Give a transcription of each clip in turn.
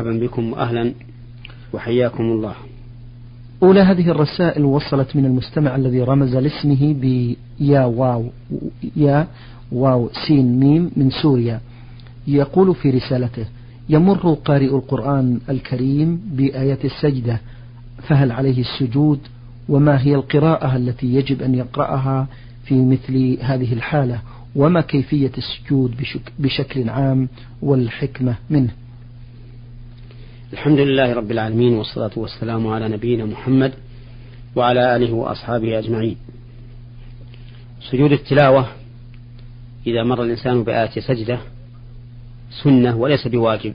مرحبا بكم وأهلا وحياكم الله. أولى هذه الرسائل وصلت من المستمع الذي رمز لاسمه بيا واو يا واو سين ميم من سوريا. يقول في رسالته يمر قارئ القرآن الكريم بآية السجدة فهل عليه السجود؟ وما هي القراءة التي يجب أن يقرأها في مثل هذه الحالة؟ وما كيفية السجود بشكل عام والحكمة منه؟ الحمد لله رب العالمين والصلاة والسلام على نبينا محمد وعلى آله وأصحابه أجمعين. سجود التلاوة إذا مر الإنسان بآية سجدة سنة وليس بواجب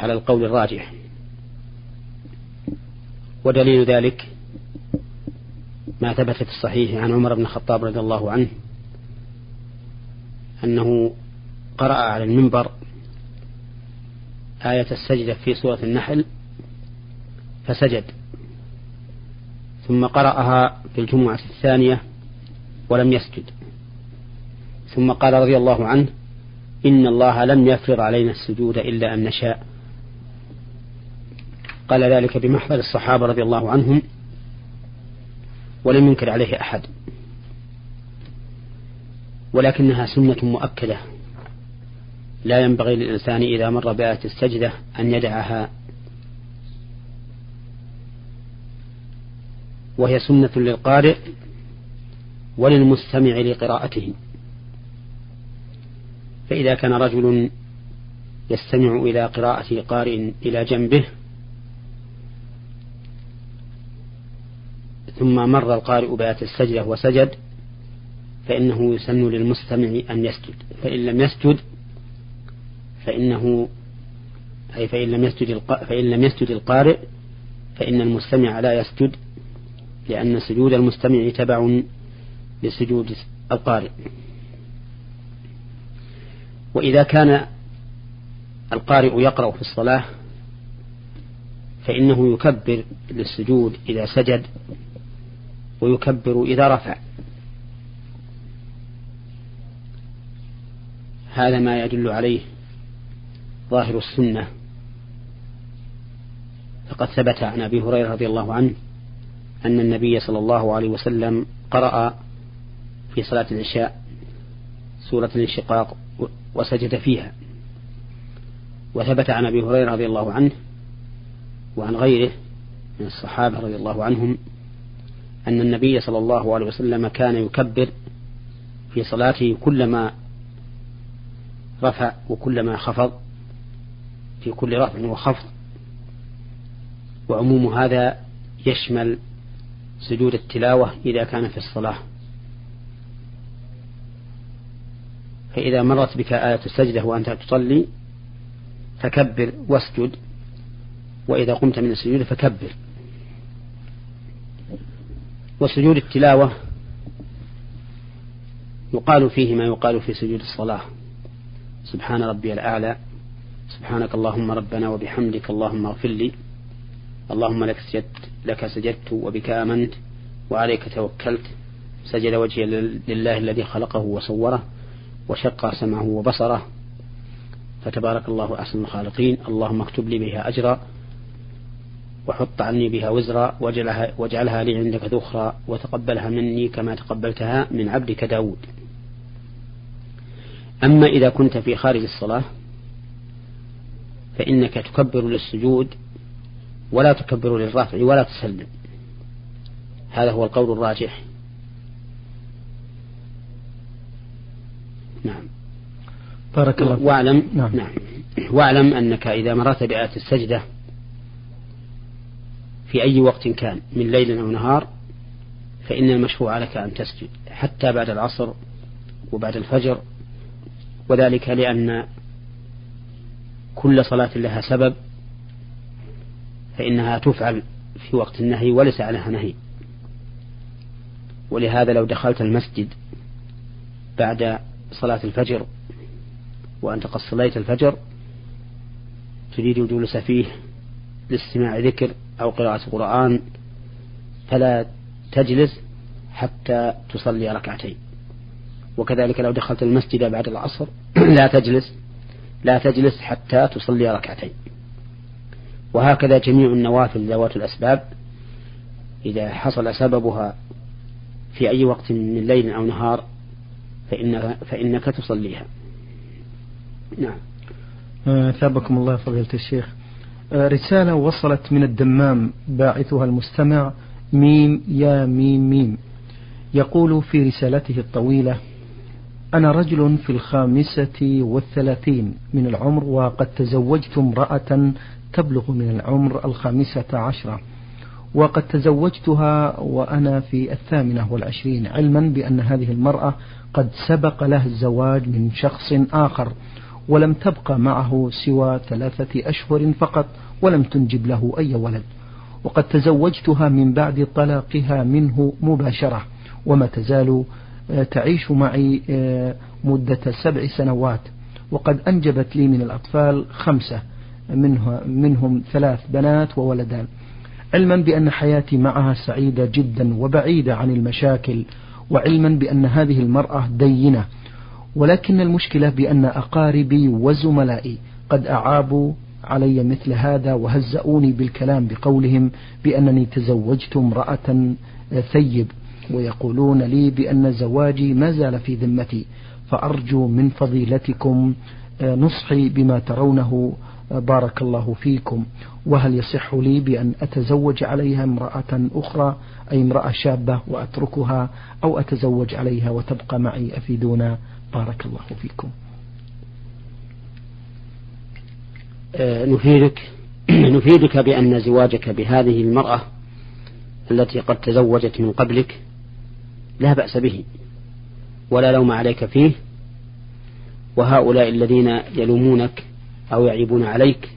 على القول الراجح. ودليل ذلك ما ثبت في الصحيح عن عمر بن الخطاب رضي الله عنه أنه قرأ على المنبر آية السجدة في سورة النحل فسجد. ثم قرأها في الجمعة الثانية ولم يسجد. ثم قال رضي الله عنه إن الله لم يفرض علينا السجود إلا أن نشاء. قال ذلك بمحضر الصحابة رضي الله عنهم ولم ينكر عليه أحد. ولكنها سنة مؤكدة. لا ينبغي للإنسان إذا مر بآية السجدة أن يدعها. وهي سنة للقارئ وللمستمع لقراءته. فإذا كان رجل يستمع إلى قراءة قارئ إلى جنبه ثم مر القارئ بآية السجدة وسجد فإنه يسن للمستمع أن يسجد. فإن لم يسجد فإنه أي فإن لم يسجد فإن لم يسجد القارئ فإن المستمع لا يسجد لأن سجود المستمع تبع لسجود القارئ. وإذا كان القارئ يقرأ في الصلاة فإنه يكبر للسجود إذا سجد ويكبر إذا رفع. هذا ما يدل عليه ظاهر السنة. فقد ثبت عن أبي هريرة رضي الله عنه أن النبي صلى الله عليه وسلم قرأ في صلاة العشاء سورة الانشقاق وسجد فيها. وثبت عن أبي هريرة رضي الله عنه وعن غيره من الصحابة رضي الله عنهم أن النبي صلى الله عليه وسلم كان يكبر في صلاته كلما رفع وكلما خفض. في كل رفع وخفض. وعموم هذا يشمل سجود التلاوة إذا كان في الصلاة. فإذا مرت بك آية السجدة وأنت تصلي فكبر واسجد. وإذا قمت من السجود فكبر. وسجود التلاوة يقال فيه ما يقال في سجود الصلاة. سبحان ربي الأعلى. سبحانك اللهم ربنا وبحمدك اللهم اغفر لي. اللهم لك سجدت لك سجدت وبك آمنت وعليك توكلت. سجد وجهي لله الذي خلقه وصوره وشق سمعه وبصره. فتبارك الله أحسن الخالقين. اللهم اكتب لي بها أجرا وحط عني بها وزرا واجعلها, واجعلها لي عندك ذخرا وتقبلها مني كما تقبلتها من عبدك داود. أما إذا كنت في خارج الصلاة فإنك تكبر للسجود ولا تكبر للرفع ولا تسلم. هذا هو القول الراجح. نعم. بارك الله واعلم نعم. نعم. واعلم أنك إذا مررت بآية السجدة في أي وقت كان من ليل أو نهار فإن المشروع لك أن تسجد حتى بعد العصر وبعد الفجر وذلك لأن كل صلاة لها سبب فإنها تفعل في وقت النهي وليس عليها نهي. ولهذا لو دخلت المسجد بعد صلاة الفجر وأنت قد صليت الفجر تريد الجلوس فيه لاستماع ذكر أو قراءة قرآن فلا تجلس حتى تصلي ركعتين. وكذلك لو دخلت المسجد بعد العصر لا تجلس لا تجلس حتى تصلي ركعتين. وهكذا جميع النوافل ذوات الأسباب. إذا حصل سببها في أي وقت من ليل أو نهار فإنك, فإنك تصليها. نعم. ثابكم الله فضيلة الشيخ. آه، رسالة وصلت من الدمام باعثها المستمع ميم يا ميم ميم. يقول في رسالته الطويلة أنا رجل في الخامسة والثلاثين من العمر وقد تزوجت امرأة تبلغ من العمر الخامسة عشرة. وقد تزوجتها وأنا في الثامنة والعشرين علما بأن هذه المرأة قد سبق له الزواج من شخص آخر ولم تبقى معه سوى ثلاثة أشهر فقط ولم تنجب له أي ولد. وقد تزوجتها من بعد طلاقها منه مباشرة وما تزال تعيش معي آه، مدة سبع سنوات. وقد أنجبت لي من الأطفال خمسة منهم ثلاث بنات وولدان. علما بأن حياتي معها سعيدة جدا وبعيدة عن المشاكل وعلما بأن هذه المرأة دينة. ولكن المشكلة بأن أقاربي وزملائي قد أعابوا علي مثل هذا وهزؤوني بالكلام بقولهم بأنني تزوجت امرأة ثيب. ويقولون لي بأن زواجي ما زال في ذمتي فأرجو من فضيلتكم نصحي بما ترونه بارك الله فيكم. وهل يصح لي بأن أتزوج عليها امرأة أخرى أي امرأة شابة وأتركها أو أتزوج عليها وتبقى معي أفيدونا؟ بارك الله فيكم. آه، نفيدك نفيدك بأن زواجك بهذه المرأة التي قد تزوجت من قبلك لا بأس به ولا لوم عليك فيه وهؤلاء الذين يلومونك أو يعيبون عليك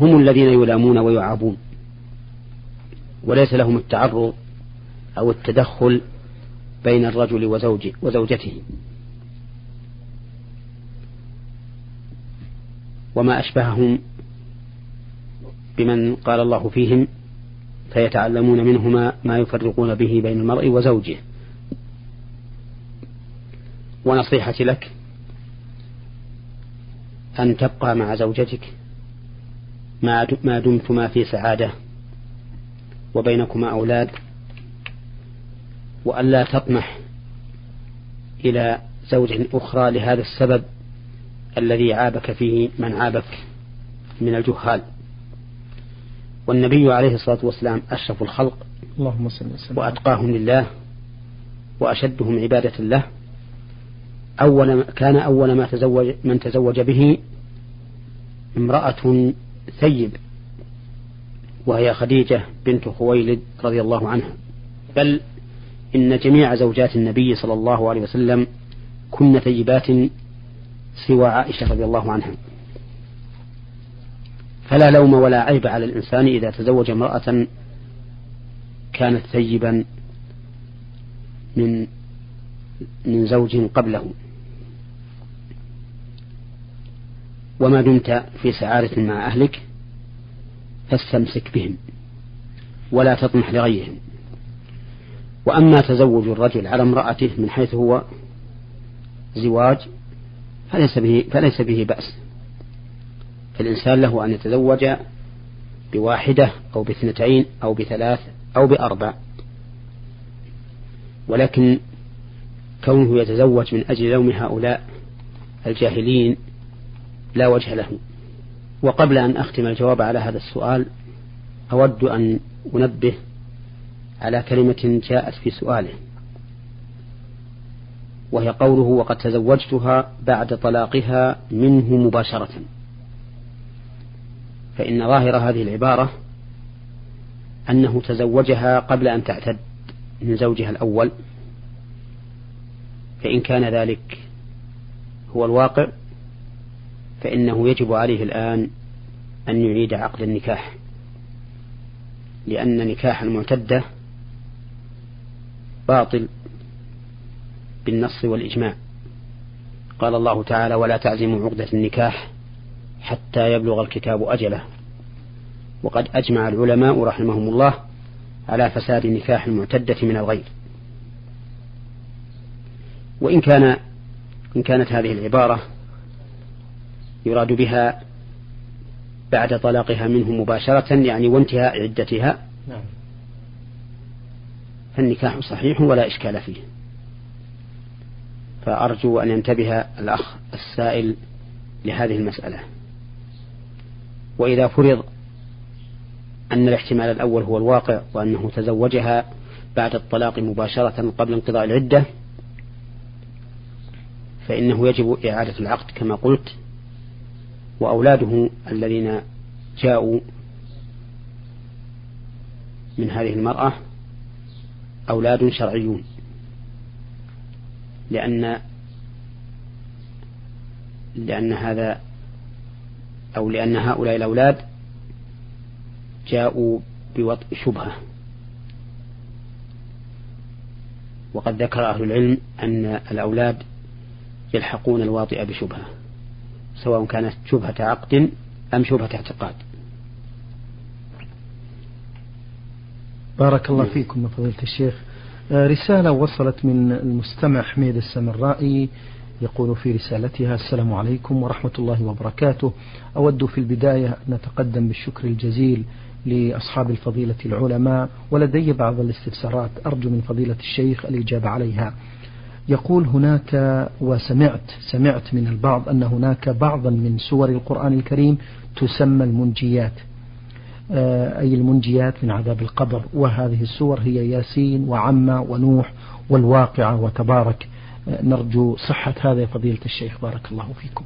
هم الذين يلامون ويعابون وليس لهم التعرض أو التدخل بين الرجل وزوجه وزوجته. وما أشبههم بمن قال الله فيهم فيتعلمون منهما ما يفرقون به بين المرء وزوجه. ونصيحتي لك أن تبقى مع زوجتك ما دمتما في سعادة وبينكما أولاد وألا تطمح إلى زوج أخرى لهذا السبب الذي عابك فيه من عابك من الجهال. والنبي عليه الصلاة والسلام أشرف الخلق اللهم صل وسلم. وأتقاهم لله وأشدهم عبادة له. أول كان أول ما تزوج من تزوج به امرأة ثيب وهي خديجة بنت خويلد رضي الله عنها. بل إن جميع زوجات النبي صلى الله عليه وسلم كن ثيبات سوى عائشة رضي الله عنها. فلا لوم ولا عيب على الإنسان إذا تزوج امرأة كانت ثيبا من من زوج قبله. وما دمت في سعادة مع أهلك فاستمسك بهم ولا تطمح لغيرهم. وأما تزوج الرجل على امرأته من حيث هو زواج فليس به فليس به بأس. فالإنسان له أن يتزوج بواحدة أو باثنتين أو بثلاث أو بأربع. ولكن كونه يتزوج من أجل لوم هؤلاء الجاهلين لا وجه له. وقبل أن أختم الجواب على هذا السؤال أود أن أنبه على كلمة جاءت في سؤاله وهي قوله وقد تزوجتها بعد طلاقها منه مباشرة. فإن ظاهر هذه العبارة أنه تزوجها قبل أن تعتد من زوجها الأول فإن كان ذلك هو الواقع فإنه يجب عليه الآن أن يعيد عقد النكاح لأن نكاح المعتدة باطل بالنص والإجماع. قال الله تعالى ولا تعزموا عقدة النكاح حتى يبلغ الكتاب أجله. وقد أجمع العلماء رحمهم الله على فساد نكاح المعتدة من الغير. وإن كان إن كانت هذه العبارة يراد بها بعد طلاقها منه مباشرة يعني وانتهاء عدتها نعم. فالنكاح صحيح ولا إشكال فيه. فأرجو أن ينتبه الأخ السائل لهذه المسألة. وإذا فرض أن الاحتمال الأول هو الواقع وأنه تزوجها بعد الطلاق مباشرة قبل انقضاء العدة فإنه يجب إعادة العقد كما قلت وأولاده الذين جاءوا من هذه المرأة أولاد شرعيون لأن لأن هذا أو لأن هؤلاء الأولاد جاءوا بوطء شبهة. وقد ذكر أهل العلم أن الأولاد يلحقون الواطئ بشبهة سواء كانت شبهة عقد أم شبهة اعتقاد. بارك الله فيكم فضيلة الشيخ. آه، رسالة وصلت من المستمع حميد السمرائي. يقول في رسالتها السلام عليكم ورحمة الله وبركاته. أود في البداية أن نتقدم بالشكر الجزيل لأصحاب الفضيلة العلماء ولدي بعض الاستفسارات. أرجو من فضيلة الشيخ الإجابة عليها. يقول هناك وسمعت سمعت من البعض أن هناك بعضا من سور القرآن الكريم تسمى المنجيات. آه، أي المنجيات من عذاب القبر. وهذه السور هي ياسين وعمة ونوح والواقعة وتبارك. نرجو صحة هذا يا فضيلة الشيخ بارك الله فيكم.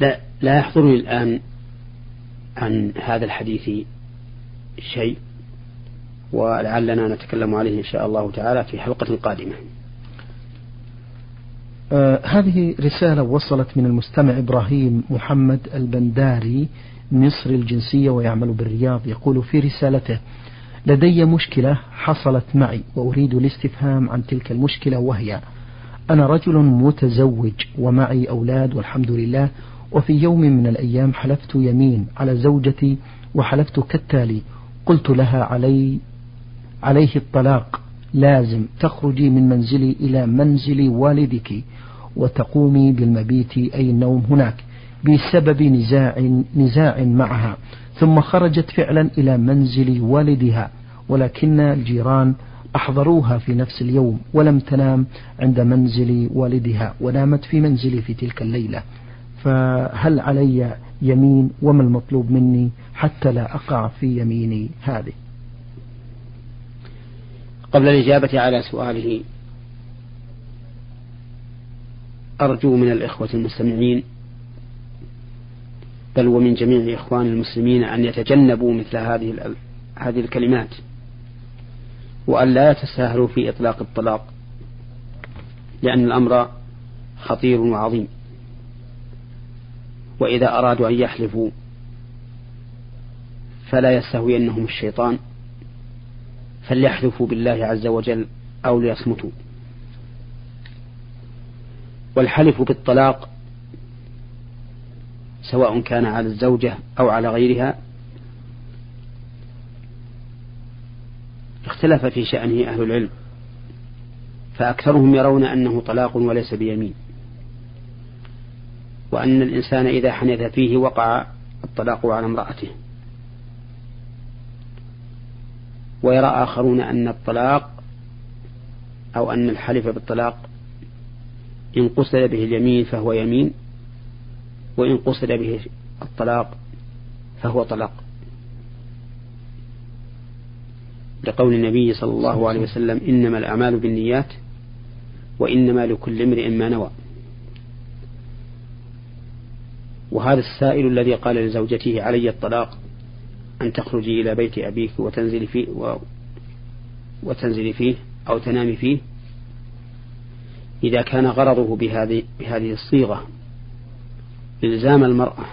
لا لا يحضرني الآن عن هذا الحديث شيء ولعلنا نتكلم عليه إن شاء الله تعالى في حلقة قادمة. آه هذه رسالة وصلت من المستمع إبراهيم محمد البنداري مصري الجنسية ويعمل بالرياض يقول في رسالته لدي مشكلة حصلت معي وأريد الاستفهام عن تلك المشكلة وهي أنا رجل متزوج ومعي أولاد والحمد لله وفي يوم من الأيام حلفت يمين على زوجتي وحلفت كالتالي قلت لها علي عليه الطلاق لازم تخرجي من منزلي إلى منزل والدك وتقومي بالمبيت أي النوم هناك. بسبب نزاع نزاع معها ثم خرجت فعلا إلى منزل والدها ولكن الجيران أحضروها في نفس اليوم ولم تنام عند منزل والدها ونامت في منزلي في تلك الليلة. فهل علي يمين؟ وما المطلوب مني حتى لا أقع في يميني هذه؟ قبل الإجابة على سؤاله أرجو من الإخوة المستمعين بل ومن جميع إخوان المسلمين أن يتجنبوا مثل هذه هذه الكلمات. وأن لا يتساهلوا في إطلاق الطلاق لأن الأمر خطير وعظيم. وإذا أرادوا أن يحلفوا فلا يستهوينهم الشيطان. فليحلفوا بالله عز وجل أو ليصمتوا. والحلف بالطلاق سواء كان على الزوجة أو على غيرها اختلف في شأنه أهل العلم فأكثرهم يرون أنه طلاق وليس بيمين وأن الإنسان إذا حنث فيه وقع الطلاق على امرأته ويرى آخرون أن الطلاق أو أن الحلف بالطلاق إن قصد به اليمين فهو يمين وإن قصد به الطلاق فهو طلاق. لقول النبي صلى الله عليه وسلم إنما الأعمال بالنيات وإنما لكل امرئ ما نوى. وهذا السائل الذي قال لزوجته علي الطلاق أن تخرجي إلى بيت أبيك وتنزلي فيه و وتنزلي فيه أو تنامي فيه إذا كان غرضه بهذه بهذه الصيغة. إلزام المرأة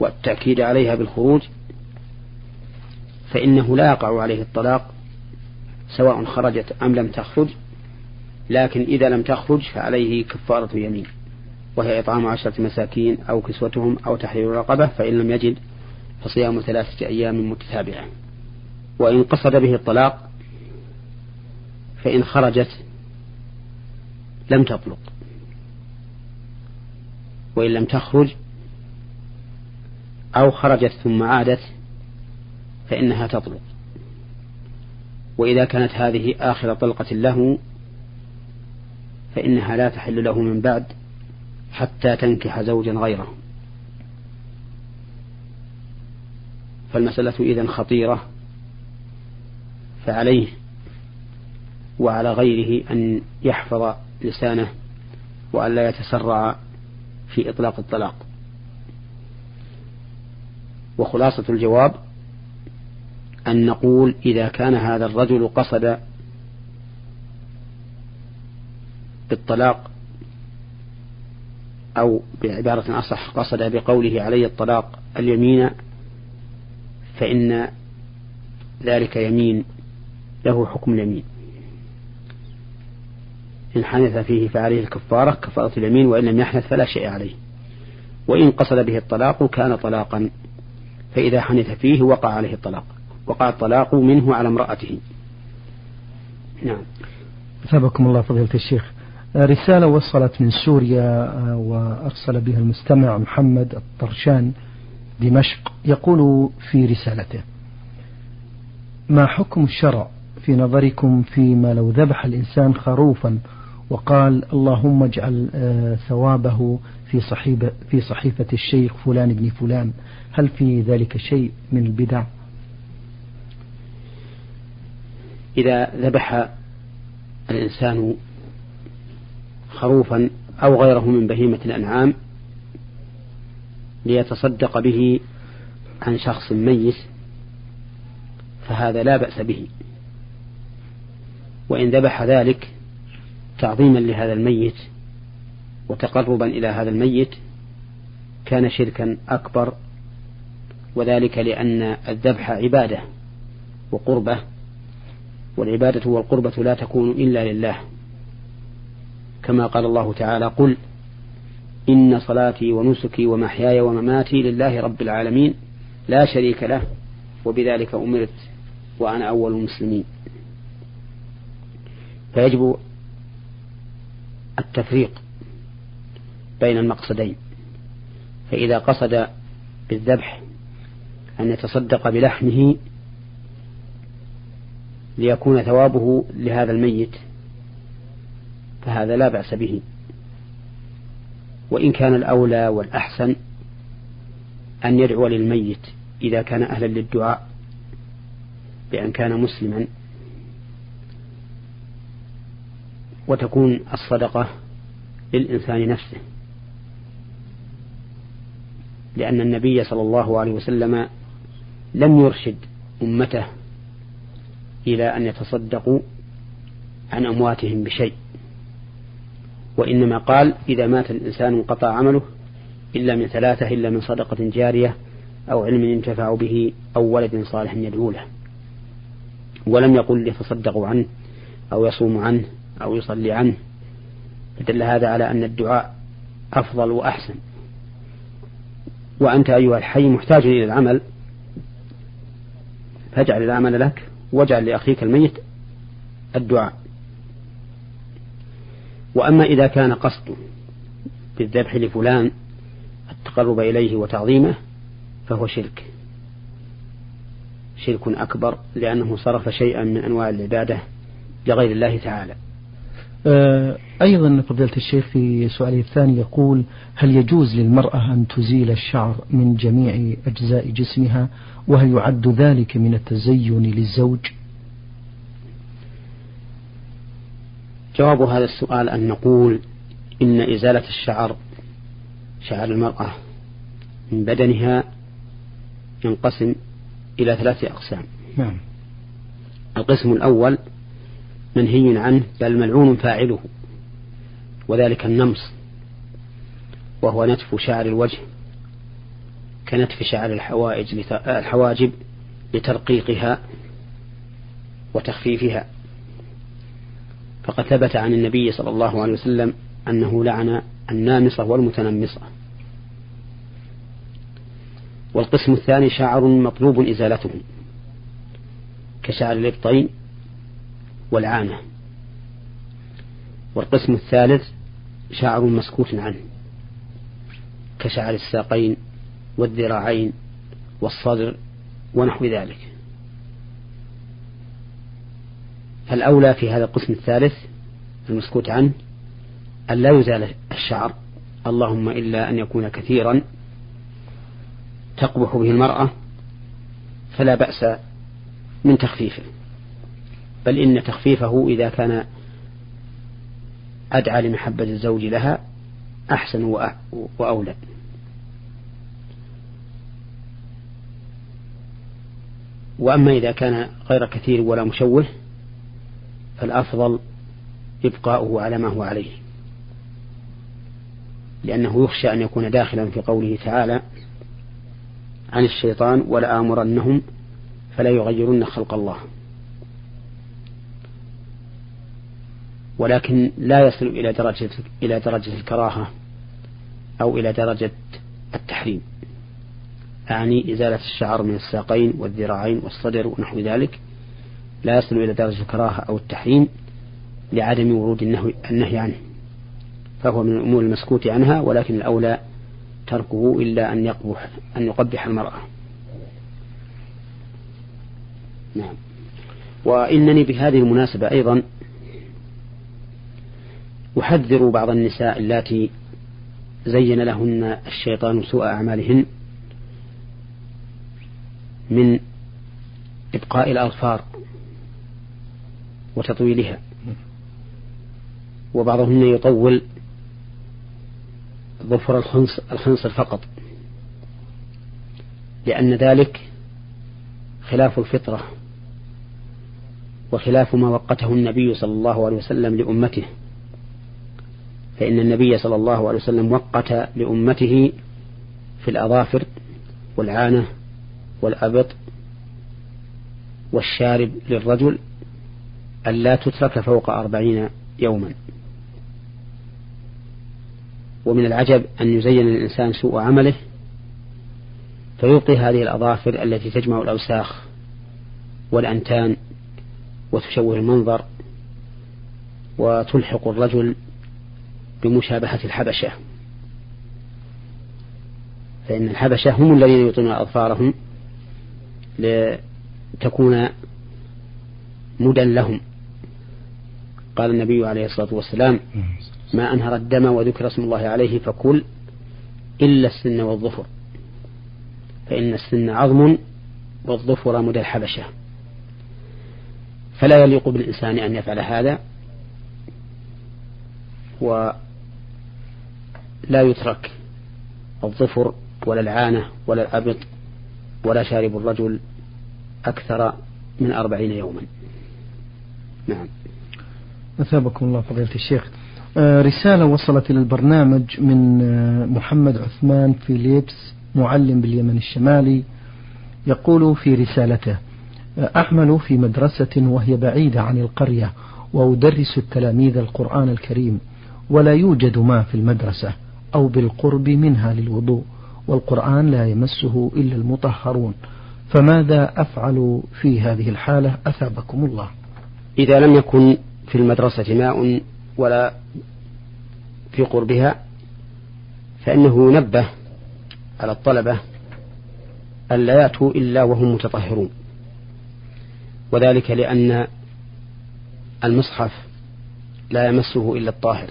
والتأكيد عليها بالخروج فإنه لا يقع عليه الطلاق سواء خرجت أم لم تخرج لكن إذا لم تخرج فعليه كفارة يمين وهي إطعام عشرة مساكين أو كسوتهم أو تحرير رقبة فإن لم يجد فصيام ثلاثة أيام متتابعة. وإن قصد به الطلاق فإن خرجت لم تطلق. وإن لم تخرج أو خرجت ثم عادت فإنها تطلق. وإذا كانت هذه آخر طلقة له فإنها لا تحل له من بعد حتى تنكح زوجا غيره. فالمسألة إذن خطيرة فعليه وعلى غيره أن يحفظ لسانه وأن لا يتسرع في إطلاق الطلاق. وخلاصة الجواب أن نقول إذا كان هذا الرجل قصد بالطلاق أو بعبارة أصح قصد بقوله علي الطلاق اليمين فإن ذلك يمين له حكم اليمين إن حنث فيه فعليه الكفارة كفارة اليمين وإن لم يحنث فلا شيء عليه. وإن قصد به الطلاق كان طلاقا. فإذا حنث فيه وقع عليه الطلاق. وقع الطلاق منه على امرأته. نعم. ثابكم الله فضيلة الشيخ. رسالة وصلت من سوريا وأرسل بها المستمع محمد الطرشان دمشق يقول في رسالته ما حكم الشرع في نظركم فيما لو ذبح الإنسان خروفا وقال اللهم اجعل آه، ثوابه في صحيفة, في صحيفة الشيخ فلان بن فلان. هل في ذلك شيء من البدع؟ إذا ذبح الإنسان خروفا أو غيره من بهيمة الأنعام ليتصدق به عن شخص ميت فهذا لا بأس به. وإن ذبح ذلك تعظيما لهذا الميت وتقربا إلى هذا الميت كان شركا أكبر وذلك لأن الذبح عبادة وقربة والعبادة والقربة لا تكون إلا لله. كما قال الله تعالى قل إن صلاتي ونسكي ومحياي ومماتي لله رب العالمين لا شريك له وبذلك أمرت وأنا أول المسلمين. فيجب التفريق بين المقصدين فإذا قصد بالذبح أن يتصدق بلحمه ليكون ثوابه لهذا الميت فهذا لا بأس به. وإن كان الأولى والأحسن أن يدعو للميت إذا كان أهلا للدعاء بأن كان مسلما وتكون الصدقة للإنسان نفسه. لأن النبي صلى الله عليه وسلم لم يرشد أمته إلى أن يتصدقوا عن أمواتهم بشيء. وإنما قال إذا مات الإنسان انقطع عمله إلا من ثلاثة إلا من صدقة جارية أو علم ينتفع به أو ولد صالح يدعو له. ولم يقل يتصدق عنه أو يصوم عنه أو يصلي عنه. فدل هذا على أن الدعاء أفضل وأحسن. وأنت أيها الحي محتاج إلى العمل. فاجعل العمل لك واجعل لأخيك الميت الدعاء. وأما إذا كان قصده بالذبح لفلان التقرب إليه وتعظيمه فهو شرك. شرك أكبر لأنه صرف شيئا من أنواع العبادة لغير الله تعالى. أيضا فضيلة الشيخ في سؤاله الثاني يقول هل يجوز للمرأة أن تزيل الشعر من جميع أجزاء جسمها وهل يعد ذلك من التزين للزوج جواب هذا السؤال أن نقول إن إزالة الشعر شعر المرأة من بدنها ينقسم إلى ثلاثة أقسام نعم. القسم الأول منهي عنه بل ملعون فاعله وذلك النمص وهو نتف شعر الوجه كنتف شعر الحوائج الحواجب لترقيقها وتخفيفها. فقد ثبت عن النبي صلى الله عليه وسلم أنه لعن النامصة والمتنمصة. والقسم الثاني شعر مطلوب إزالته كشعر الإبطين والعانة. والقسم الثالث شعر مسكوت عنه كشعر الساقين والذراعين والصدر ونحو ذلك. فالأولى في هذا القسم الثالث المسكوت عنه أن لا يزال الشعر اللهم إلا أن يكون كثيرا تقبح به المرأة فلا بأس من تخفيفه. بل إن تخفيفه إذا كان أدعى لمحبة الزوج لها أحسن وأولى. وأما إذا كان غير كثير ولا مشوه فالأفضل إبقاؤه على ما هو عليه. لأنه يخشى أن يكون داخلا في قوله تعالى عن الشيطان ولآمرنهم فلا يغيرن خلق الله. ولكن لا يصل إلى درجة إلى درجة الكراهة أو إلى درجة التحريم. أعني إزالة الشعر من الساقين والذراعين والصدر ونحو ذلك. لا يصل إلى درجة الكراهة أو التحريم لعدم ورود النهي, عنه. فهو من الأمور المسكوت عنها ولكن الأولى تركه إلا أن يقبح أن يقبح المرأة. نعم. وإنني بهذه المناسبة أيضا أحذر بعض النساء اللاتي زين لهن الشيطان سوء أعمالهن من إبقاء الأظفار وتطويلها. وبعضهن يطول ظفر الخنصر فقط. لأن ذلك خلاف الفطرة وخلاف ما وقته النبي صلى الله عليه وسلم لأمته. فإن النبي صلى الله عليه وسلم وقت لأمته في الأظافر والعانة والأبط والشارب للرجل ألا تترك فوق أربعين يوما. ومن العجب أن يزين الإنسان سوء عمله فيبقي هذه الأظافر التي تجمع الأوساخ والأنتان وتشوه المنظر وتلحق الرجل بمشابهة الحبشة. فإن الحبشة هم الذين يطيلون أظفارهم لتكون مدى لهم. قال النبي عليه الصلاة والسلام ما أنهر الدم وذكر اسم الله عليه فكل إلا السن والظفر. فإن السن عظم والظفر مدى الحبشة. فلا يليق بالإنسان أن يفعل هذا. ولا يترك الظفر ولا العانة ولا الأبط ولا شارب الرجل أكثر من أربعين يوما. نعم. أثابكم الله فضيلة الشيخ. آه، رسالة وصلت إلى البرنامج من آه، محمد عثمان فيليبس معلم باليمن الشمالي يقول في رسالته آه، أعمل في مدرسة وهي بعيدة عن القرية وأدرس التلاميذ القرآن الكريم ولا يوجد ماء في المدرسة. أو بالقرب منها للوضوء والقرآن لا يمسه إلا المطهرون. فماذا أفعل في هذه الحالة؟ أثابكم الله. إذا لم يكن في المدرسة ماء ولا في قربها فإنه ينبه على الطلبة ألا يأتوا إلا وهم متطهرون. وذلك لأن المصحف لا يمسه إلا الطاهر.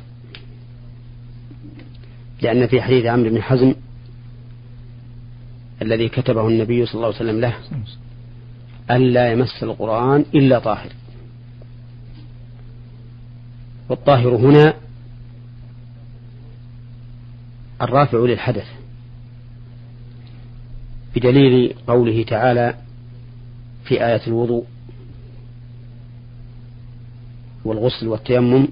لأن في حديث عمرو بن حزم الذي كتبه النبي صلى الله عليه وسلم له ألا يمس القرآن إلا طاهر. والطاهر هنا الرافع للحدث بدليل قوله تعالى في آية الوضوء والغسل والتيمم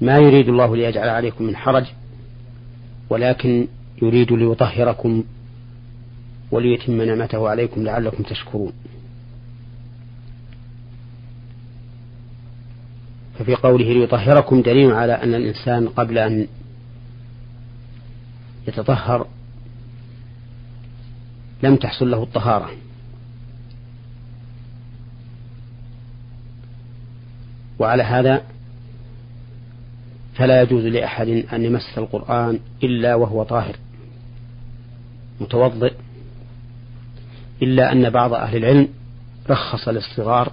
ما يريد الله ليجعل عليكم من حرج ولكن يريد ليطهركم وليتم نعمته عليكم لعلكم تشكرون. ففي قوله ليطهركم دليل على أن الإنسان قبل أن يتطهر لم تحصل له الطهارة. وعلى هذا فلا يجوز لأحد أن يمس القرآن إلا وهو طاهر متوضئ إلا أن بعض أهل العلم رخص للصغار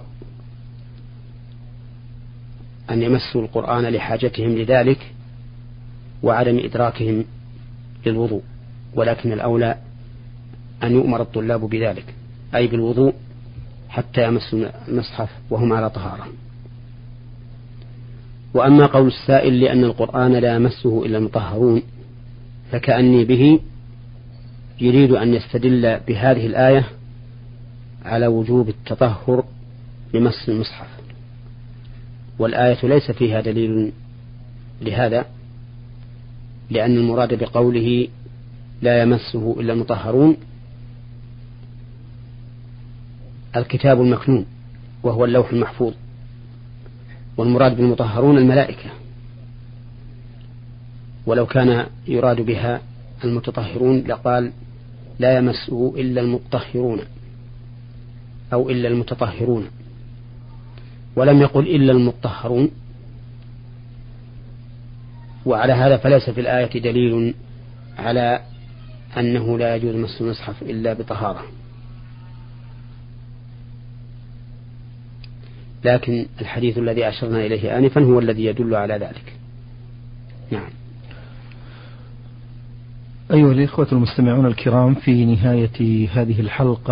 أن يمسوا القرآن لحاجتهم لذلك وعدم إدراكهم للوضوء ولكن الأولى أن يؤمر الطلاب بذلك أي بالوضوء حتى يمسوا المصحف وهم على طهارة. وأما قول السائل لأن القرآن لا يمسه إلا المطهرون فكأني به يريد أن يستدل بهذه الآية على وجوب التطهر لمس المصحف. والآية ليس فيها دليل لهذا لأن المراد بقوله لا يمسه إلا المطهرون الكتاب المكنون وهو اللوح المحفوظ. والمراد بالمطهرون الملائكة. ولو كان يراد بها المتطهرون لقال لا يمسه إلا المطهرون أو إلا المتطهرون. ولم يقل إلا المطهرون. وعلى هذا فليس في الآية دليل على أنه لا يجوز مس المصحف إلا بطهارة. لكن الحديث الذي أشرنا إليه آنفا هو الذي يدل على ذلك. نعم. أيها الإخوة المستمعون الكرام في نهاية هذه الحلقة